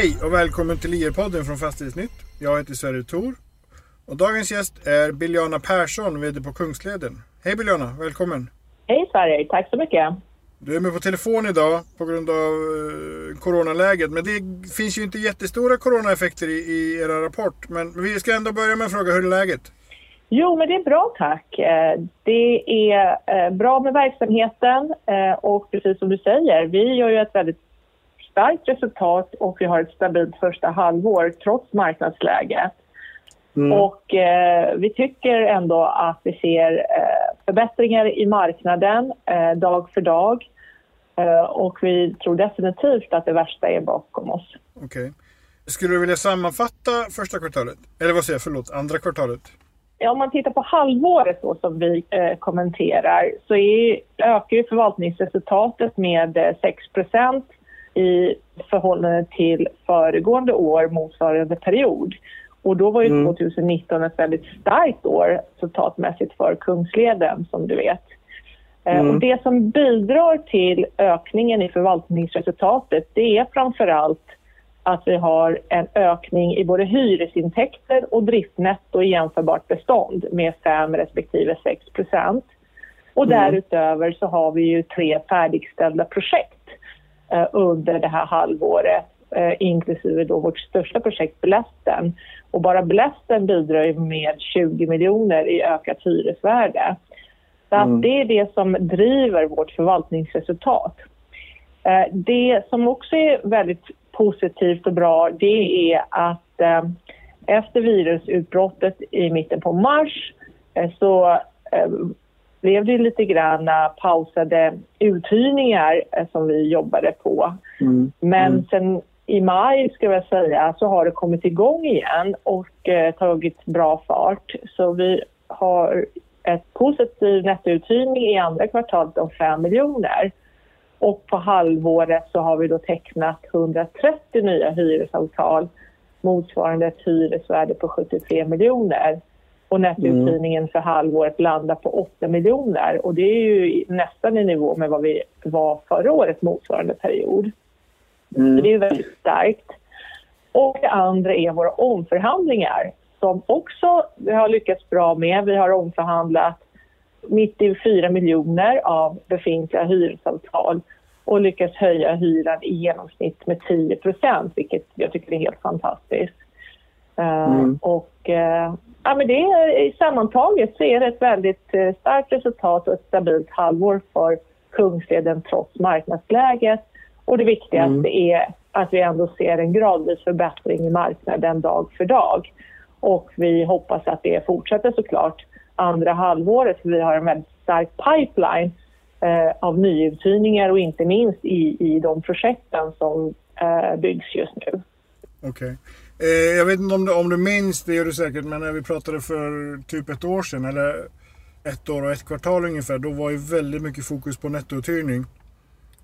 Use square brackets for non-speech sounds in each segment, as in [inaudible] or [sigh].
Hej och välkommen till IR-podden från Fastighetsnytt. Jag heter Sverre Thor. Och dagens gäst är Biljana Persson, VD på Kungsleden. Hej Biljana, välkommen! Hej Sverre, tack så mycket! Du är med på telefon idag på grund av eh, coronaläget. Men det finns ju inte jättestora coronaeffekter i, i era rapport. Men vi ska ändå börja med att fråga, hur är läget? Jo, men det är bra tack. Eh, det är eh, bra med verksamheten och precis som du säger, vi gör ju ett väldigt starkt resultat och vi har ett stabilt första halvår trots marknadsläget. Mm. Och eh, vi tycker ändå att vi ser eh, förbättringar i marknaden eh, dag för dag. och vi tror definitivt att det värsta är bakom oss. Okej. Okay. Skulle du vilja sammanfatta första kvartalet? Eller vad säger jag, förlåt, andra kvartalet? Ja, om man tittar på halvåret då, som vi eh, kommenterar så är, ökar ju förvaltningsresultatet med 6 i förhållande till föregående år motsvarande period. Och då var ju mm. 2019 ett väldigt starkt år resultatmässigt för Kungsleden som du vet. Eh, mm. Och det som bidrar till ökningen i förvaltningsresultatet det är framför allt att vi har en ökning i både hyresintäkter och driftnetto i jämförbart bestånd med 5 respektive 6 procent. Och mm. därutöver så har vi ju tre färdigställda projekt under det här halvåret eh, inklusive då vårt största projekt Blästen. Och bara Blästen bidrar med 20 miljoner i ökat hyresvärde. Så mm. att det är det som driver vårt förvaltningsresultat. Eh, det som också är väldigt positivt och bra det är att eh, efter virusutbrottet i mitten på mars eh, så eh, blev det lite grann pausade uthyrningar eh, som vi jobbade på. Mm. Men mm. sen i maj ska jag säga så har det kommit igång igen och eh, tagit bra fart. Så vi har ett positiv nettouthyrning i andra kvartalet om 5 miljoner. Och på halvåret så har vi då tecknat 130 nya hyresavtal motsvarande ett hyresvärde på 73 miljoner. Och nettouthyrningen för halvåret landar på 8 miljoner och det är ju nästan i nivå med vad vi var förra året motsvarande period. Mm. Så det är väldigt starkt. Och det andra är våra omförhandlingar som också vi har lyckats bra med. Vi har omförhandlat 94 miljoner av befintliga hyresavtal och lyckats höja hyran i genomsnitt med 10% vilket jag tycker är helt fantastiskt. Eh, mm. och ja, men det är, sammantaget så är det ett väldigt uh, starkt resultat och ett stabilt halvår för Kungsleden trots marknadsläget. Och det viktigaste mm. är att vi ändå ser en gradvis förbättring i marknaden dag för dag. Och vi hoppas att det fortsätter såklart andra halvåret för vi har en väldigt stark pipeline eh, av nyuthyrningar och inte minst i, i de projekten som eh, byggs just nu. Okej. Okay. Eh, jag vet inte om du, om du minns, det gör du säkert, men när vi pratade för typ ett år sedan eller ett år och ett kvartal ungefär, då var ju väldigt mycket fokus på nettouthyrning.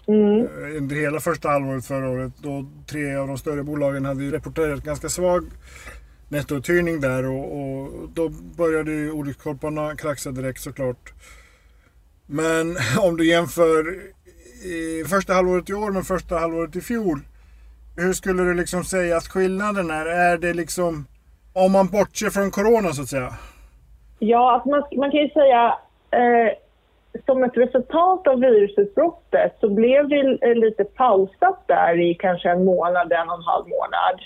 Mm. Eh, under hela första halvåret förra året, då tre av de större bolagen hade rapporterat ganska svag nettouthyrning där och, och då började ju olyckskorparna kraxa direkt såklart. Men [laughs] om du jämför första halvåret i år med första halvåret i fjol. Hur skulle du liksom säga att skillnaden är? Är det liksom, om man bortser från corona så att säga? Ja, alltså man, man kan ju säga eh, som ett resultat av virusutbrottet så blev det lite pausat där i kanske en månad, en och en halv månad.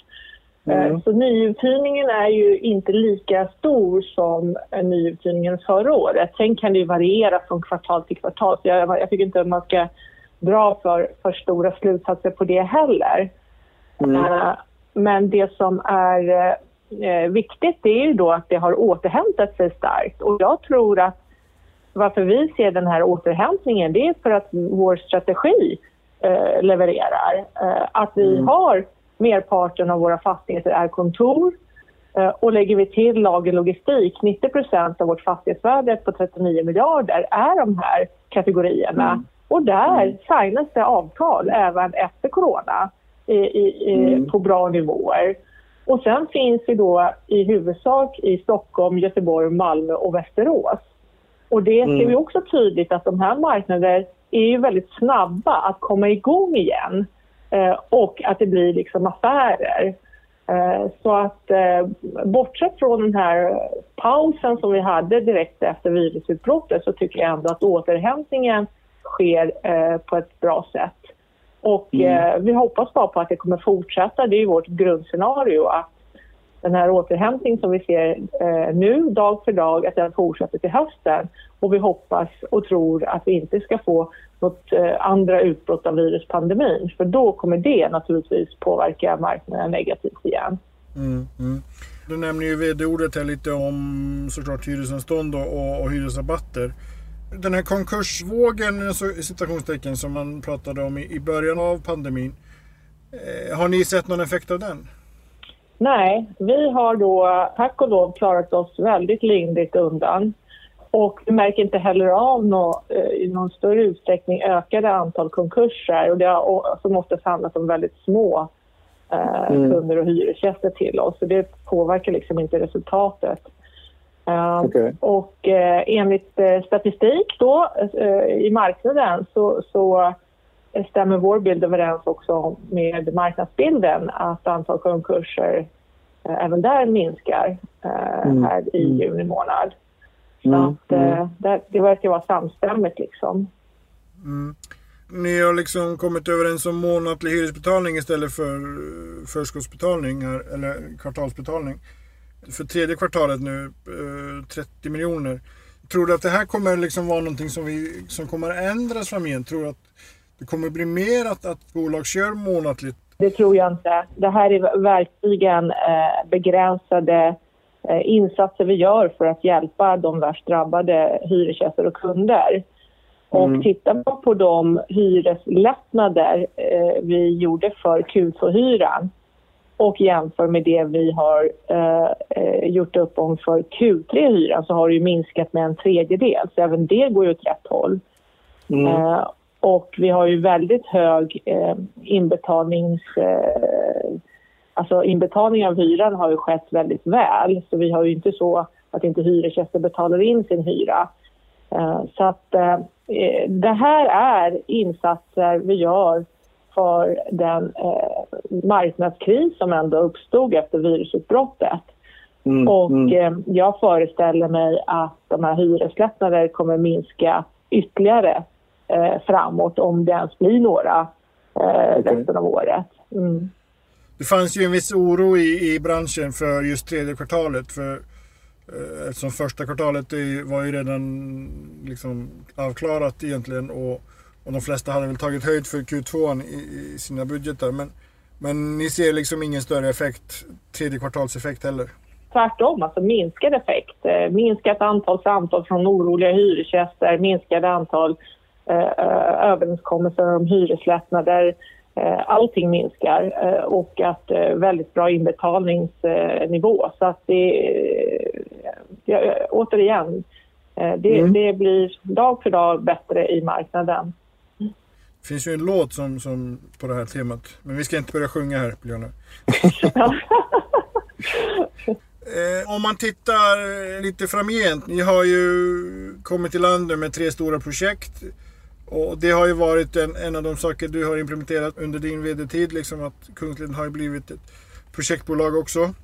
Mm. Eh, så nyuthyrningen är ju inte lika stor som nyuthyrningen förra året. Sen kan det ju variera från kvartal till kvartal. Så jag, jag tycker inte att man ska dra för, för stora slutsatser på det heller. Mm. Uh, men det som är uh, viktigt det är ju då att det har återhämtat sig starkt. Och jag tror att varför vi ser den här återhämtningen det är för att vår strategi uh, levererar. att vi mm. har merparten av våra fastigheter är kontor. Eh, och lägger vi till lagerlogistik, 90% av vårt fastighetsvärde på 39 miljarder är de här kategorierna. Mm. Och där mm. signas det avtal även efter corona i, i, mm. på bra nivåer. Och sen finns vi då i huvudsak i Stockholm, Göteborg, Malmö och Västerås. Och det ser mm. vi också tydligt att de här marknaderna är ju väldigt snabba att komma igång igen. eh, och att det blir liksom affärer. Eh, så att eh, bortsett från den här pausen som vi hade direkt efter virusutbrottet så tycker jag ändå att återhämtningen sker eh, på ett bra sätt. Och mm. vi hoppas bara på att det kommer fortsätta. Det är vårt grundscenario att den här återhämtningen som vi ser nu dag för dag, att den fortsätter till hösten. Och vi hoppas och tror att vi inte ska få något andra utbrott av viruspandemin. För då kommer det naturligtvis påverka marknaden negativt igen. Mm, mm. Du nämner ju vd-ordet här lite om såklart hyresanstånd och, och, och hyresrabatter. Den här konkursvågen alltså, citationstecken som man pratade om i, i början av pandemin. Eh, har ni sett någon effekt av den? Nej, vi har då tack och lov klarat oss väldigt lindrigt undan. Och vi märker inte heller av nå, eh, i någon större utsträckning ökade antal konkurser och det har, som oftast handlat om väldigt små eh, mm. kunder och hyresgäster till oss. Så det påverkar liksom inte resultatet. Uh, okay. Och uh, enligt uh, statistik då i marknaden så, så stämmer vår bild överens också med marknadsbilden att antal konkurser även där minskar mm. här i mm. juni månad. Så mm. att, mm. det, det verkar vara samstämmigt liksom. Mm ni har liksom kommit överens om månatlig hyresbetalning istället för förskottsbetalning eller kvartalsbetalning. För tredje kvartalet nu, 30 eh, miljoner. Tror du att det här kommer liksom vara någonting som, vi, som kommer ändras framgent? Tror du att det kommer bli mer att, att bolag kör månatligt? Det tror jag inte. Det här är verkligen eh, begränsade eh, insatser vi gör för att hjälpa de värst drabbade hyresgäster och kunder. Och mm. tittar man på de hyreslättnader vi gjorde för Q2-hyran och jämför med det vi har eh, eh gjort upp om för Q3-hyran så har det ju minskat med en tredjedel. Så även det går ju åt rätt håll. Mm. Eh, och vi har ju väldigt hög eh, inbetalnings... Eh, alltså inbetalning av hyran har ju skett väldigt väl. Så vi har ju inte så att inte hyresgäster betalar in sin hyra. Eh, så att eh, det här är insatser vi gör för den eh, marknadskris som ändå uppstod efter virusutbrottet. Mm, och mm. jag föreställer mig att de här hyreslättnader kommer minska ytterligare framåt om det ens blir några okay. resten av året. Mm. Det fanns ju en viss oro i, i branschen för just tredje kvartalet. För Eh, eftersom första kvartalet var ju redan liksom avklarat egentligen och, och de flesta hade väl tagit höjd för Q2 i, i sina budgetar. Men, men ni ser liksom ingen större effekt, tredje kvartalseffekt heller? Tvärtom, alltså minskad effekt. Eh, minskat antal samtal från oroliga hyresgäster, minskat antal eh, överenskommelser om hyreslättnader. Eh, allting minskar eh, och att eh, väldigt bra inbetalningsnivå. Så att det, återigen, det, mm. det, blir dag för dag bättre i marknaden. Det finns ju en låt som, som på det här temat, men vi ska inte börja sjunga här, Björna. [laughs] om man tittar lite framgent, ni har ju kommit till land med tre stora projekt. Och det har ju varit en, en av de saker du har implementerat under din vd-tid. Liksom att Kungsleden har ju blivit ett projektbolag också.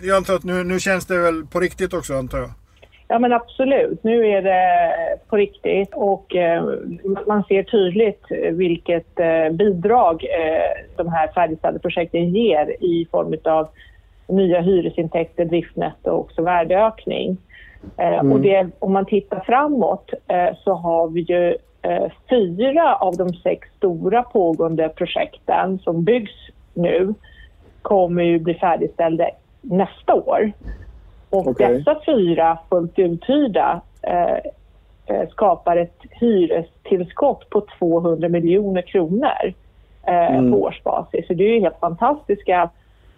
Jag antar att nu, nu känns det väl på riktigt också antar jag? Ja men absolut, nu är det på riktigt och eh, man ser tydligt vilket eh, bidrag eh, de här färdigställda projekten ger i form av nya hyresintäkter, driftnetto och också värdeökning. Mm. Och det, om man tittar framåt så har vi ju fyra av de sex stora pågående projekten som byggs nu kommer ju bli färdigställda nästa år. Och okay. dessa fyra fullt uthyrda eh, eh, skapar ett hyrestillskott på 200 miljoner kronor eh, mm. på årsbasis. Så det är helt fantastiska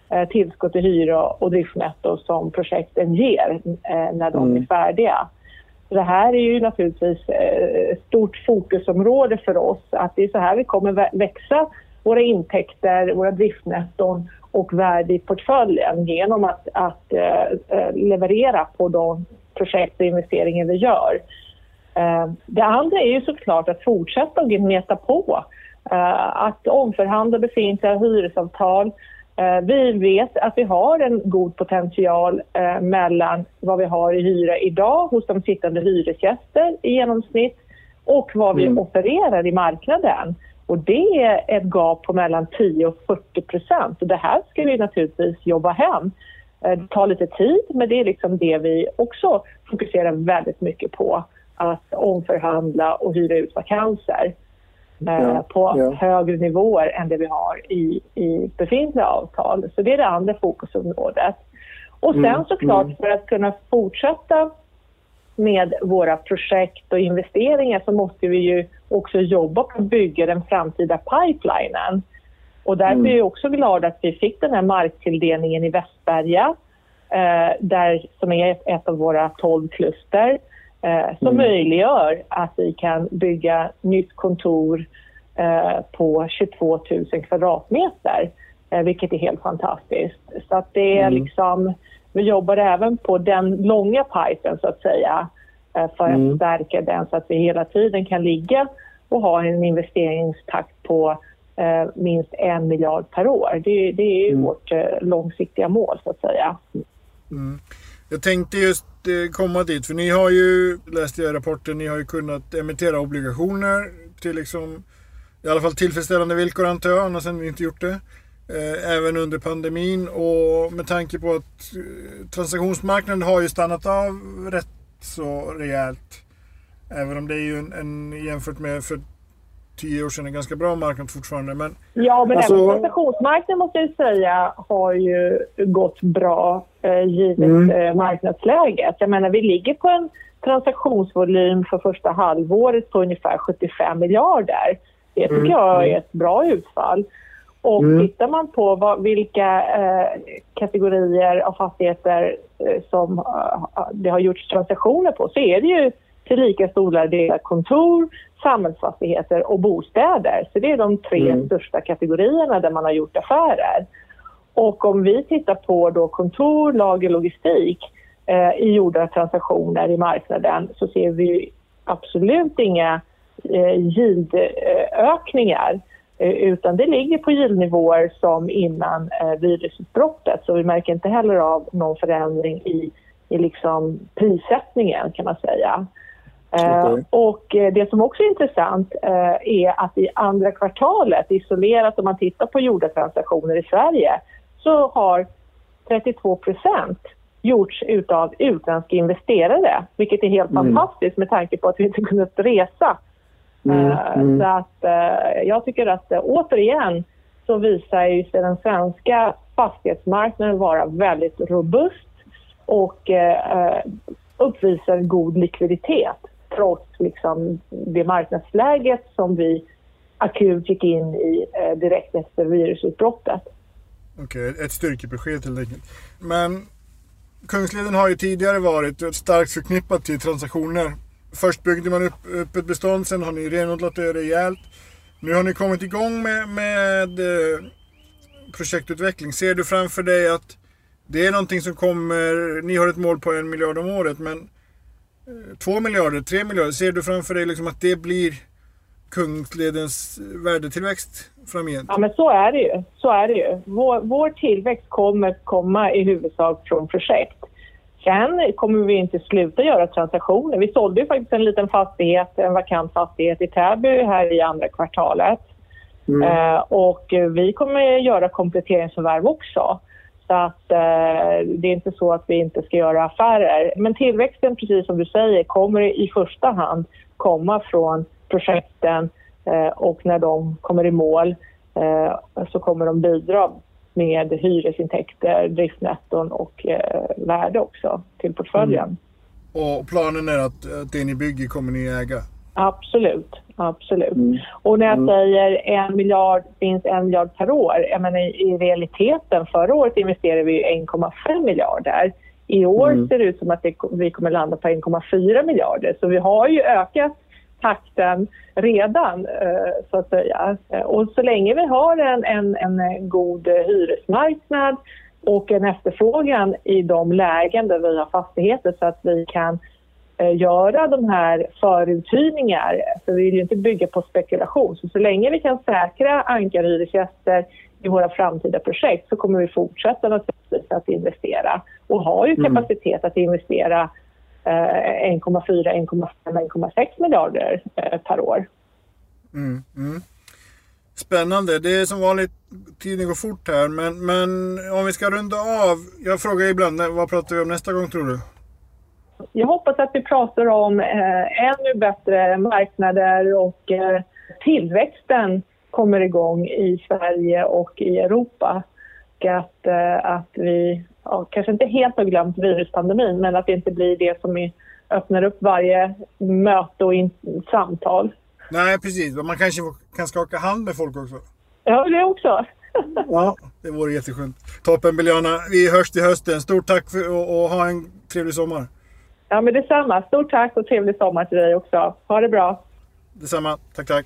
eh, tillskott i hyra och driftnetto som projekten ger eh, när de mm. är färdiga. Det här är ju naturligtvis ett eh, stort fokusområde för oss. Att det är så här vi kommer växa våra intäkter, våra driftnetton och värde i portföljen genom att, att uh, leverera på de projekt och investeringar vi gör. Uh, det andra är ju såklart att fortsätta att gneta på att omförhandla befintliga hyresavtal. Vi vet att vi har en god potential mellan vad vi har i hyra idag hos de sittande hyresgäster i genomsnitt och vad vi mm. offererar i marknaden. Och det är ett gap på mellan 10 och 40 procent. Det här ska vi naturligtvis jobba hem. Eh, det tar lite tid, men det är liksom det vi också fokuserar väldigt mycket på. Att omförhandla och hyra ut vakanser eh, ja, på ja. högre nivåer än det vi har i, i befintliga avtal. Så det är det andra fokusområdet. Och sen mm, såklart mm. för att kunna fortsätta med våra projekt och investeringar så måste vi ju också jobba på att bygga den framtida pipelinen. Och därför mm. är jag också glad att vi fick den här marktilldelningen i Västberga, eh, där, som är ett, av våra tolv kluster, eh, som mm. möjliggör att vi kan bygga nytt kontor eh, på 22 000 kvadratmeter, eh, vilket är helt fantastiskt. Så att det är mm. liksom vi jobbar även på den långa pipen så att säga eh, för att mm. stärka den så att vi hela tiden kan ligga och ha en investeringstakt på eh, minst en miljard per år. Det, det är mm. vårt eh, långsiktiga mål så att säga. Mm. Jag tänkte just eh, komma dit, för ni har ju, läste jag i rapporten, ni har ju kunnat emittera obligationer till liksom, i alla fall tillfredsställande villkor antar jag, annars har ni inte gjort det. Eh, även under pandemin och med tanke på att eh, transaktionsmarknaden har ju stannat av rätt så rejält. Även om det är ju en, en jämfört med för tio år sedan en ganska bra marknad fortfarande. Men, ja, men alltså... även transaktionsmarknaden måste jag säga har ju gått bra eh, givet mm. eh, marknadsläget. Jag menar, vi ligger på en transaktionsvolym för första halvåret på ungefär 75 miljarder. Det tycker mm. jag är ett bra utfall. Och mm. tittar man på vad, vilka eh, kategorier av fastigheter eh, som eh, det har gjorts transaktioner på så är det ju till lika stora delar kontor, samhällsfastigheter och bostäder. Så det är de tre mm. största kategorierna där man har gjort affärer. Och om vi tittar på då kontor, lager, logistik eh, i gjorda transaktioner i marknaden så ser vi absolut inga eh, yieldökningar. Eh, utan det ligger på yieldnivåer som innan eh, virusutbrottet. Så vi märker inte heller av någon förändring i, i liksom prissättningen kan man säga. Eh, okay. och det som också är intressant är att i andra kvartalet, isolerat om man tittar på gjorda transaktioner i Sverige, så har 32 procent gjorts utav utländska investerare, vilket är helt mm. fantastiskt med tanke på att vi inte kunnat resa Mm, eh, mm. Så att eh, jag tycker att eh, återigen så visar ju sig den svenska fastighetsmarknaden vara väldigt robust och uppvisar god likviditet trots liksom det marknadsläget som vi akut gick in i direkt efter virusutbrottet. Okej, okay, ett styrkebesked helt enkelt. Men Kungsleden har ju tidigare varit starkt förknippat till transaktioner Först byggde man upp, upp ett bestånd, sen har ni renodlat det rejält. Nu har ni kommit igång med, med eh, projektutveckling. Ser du framför dig att det är någonting som kommer, ni har ett mål på en miljard om året, men eh, två miljarder, tre miljarder, ser du framför dig liksom att det blir Kungsledens eh, värdetillväxt framgent? Ja, men så är det ju. Så är det ju. Vår, vår tillväxt kommer komma i huvudsak från projekt. Sen kommer vi inte sluta göra transaktioner. Vi sålde ju faktiskt en liten fastighet, en vakant fastighet i Täby här i andra kvartalet. Mm. Eh, och vi kommer göra kompletteringsförvärv också. Så att eh, det är inte så att vi inte ska göra affärer. Men tillväxten, precis som du säger, kommer i första hand komma från projekten eh, och när de kommer i mål eh, så kommer de bidra med hyresintäkter, driftnetton och eh, värde också till portföljen. Mm. Och planen är att, att det ni bygger kommer ni äga? Absolut, absolut. Mm. Och när jag mm. säger en miljard finns en miljard per år, jag menar i, realiteten, förra året investerade vi 1,5 miljarder. I år mm. ser det ut som att det, vi kommer landa på 1,4 miljarder. Så vi har ju ökat takten redan, eh, så att säga. Och så länge vi har en, en, en god hyresmarknad och en efterfrågan i de lägen där vi har fastigheter så att vi kan eh, göra de här föruthyrningar. Så vi vill ju inte bygga på spekulation. Så, så länge vi kan säkra ankarhyresgäster i våra framtida projekt så kommer vi fortsätta naturligtvis att investera och har ju mm. kapacitet att investera eh, 1,4, 1,5, 1,6 miljarder eh, per år. Mm, mm. Spännande. Det är som vanligt, tiden går fort här. Men, men om vi ska runda av. Jag frågar ibland, vad pratar vi om nästa gång tror du? Jag hoppas att vi pratar om eh, ännu bättre marknader och eh, tillväxten kommer igång i Sverige och i Europa. Och att, eh, att vi ja, kanske inte helt har glömt viruspandemin men att det inte blir det som öppnar upp varje möte och in, samtal. Nej, precis. Man kanske kan skaka hand med folk också. Ja, det också. [laughs] ja, det vore jätteskönt. Toppen Biljana, vi hörs till hösten. Stort tack för, och, och ha en trevlig sommar. Ja, men detsamma. Stort tack och trevlig sommar till dig också. Ha det bra. Detsamma. Tack, tack.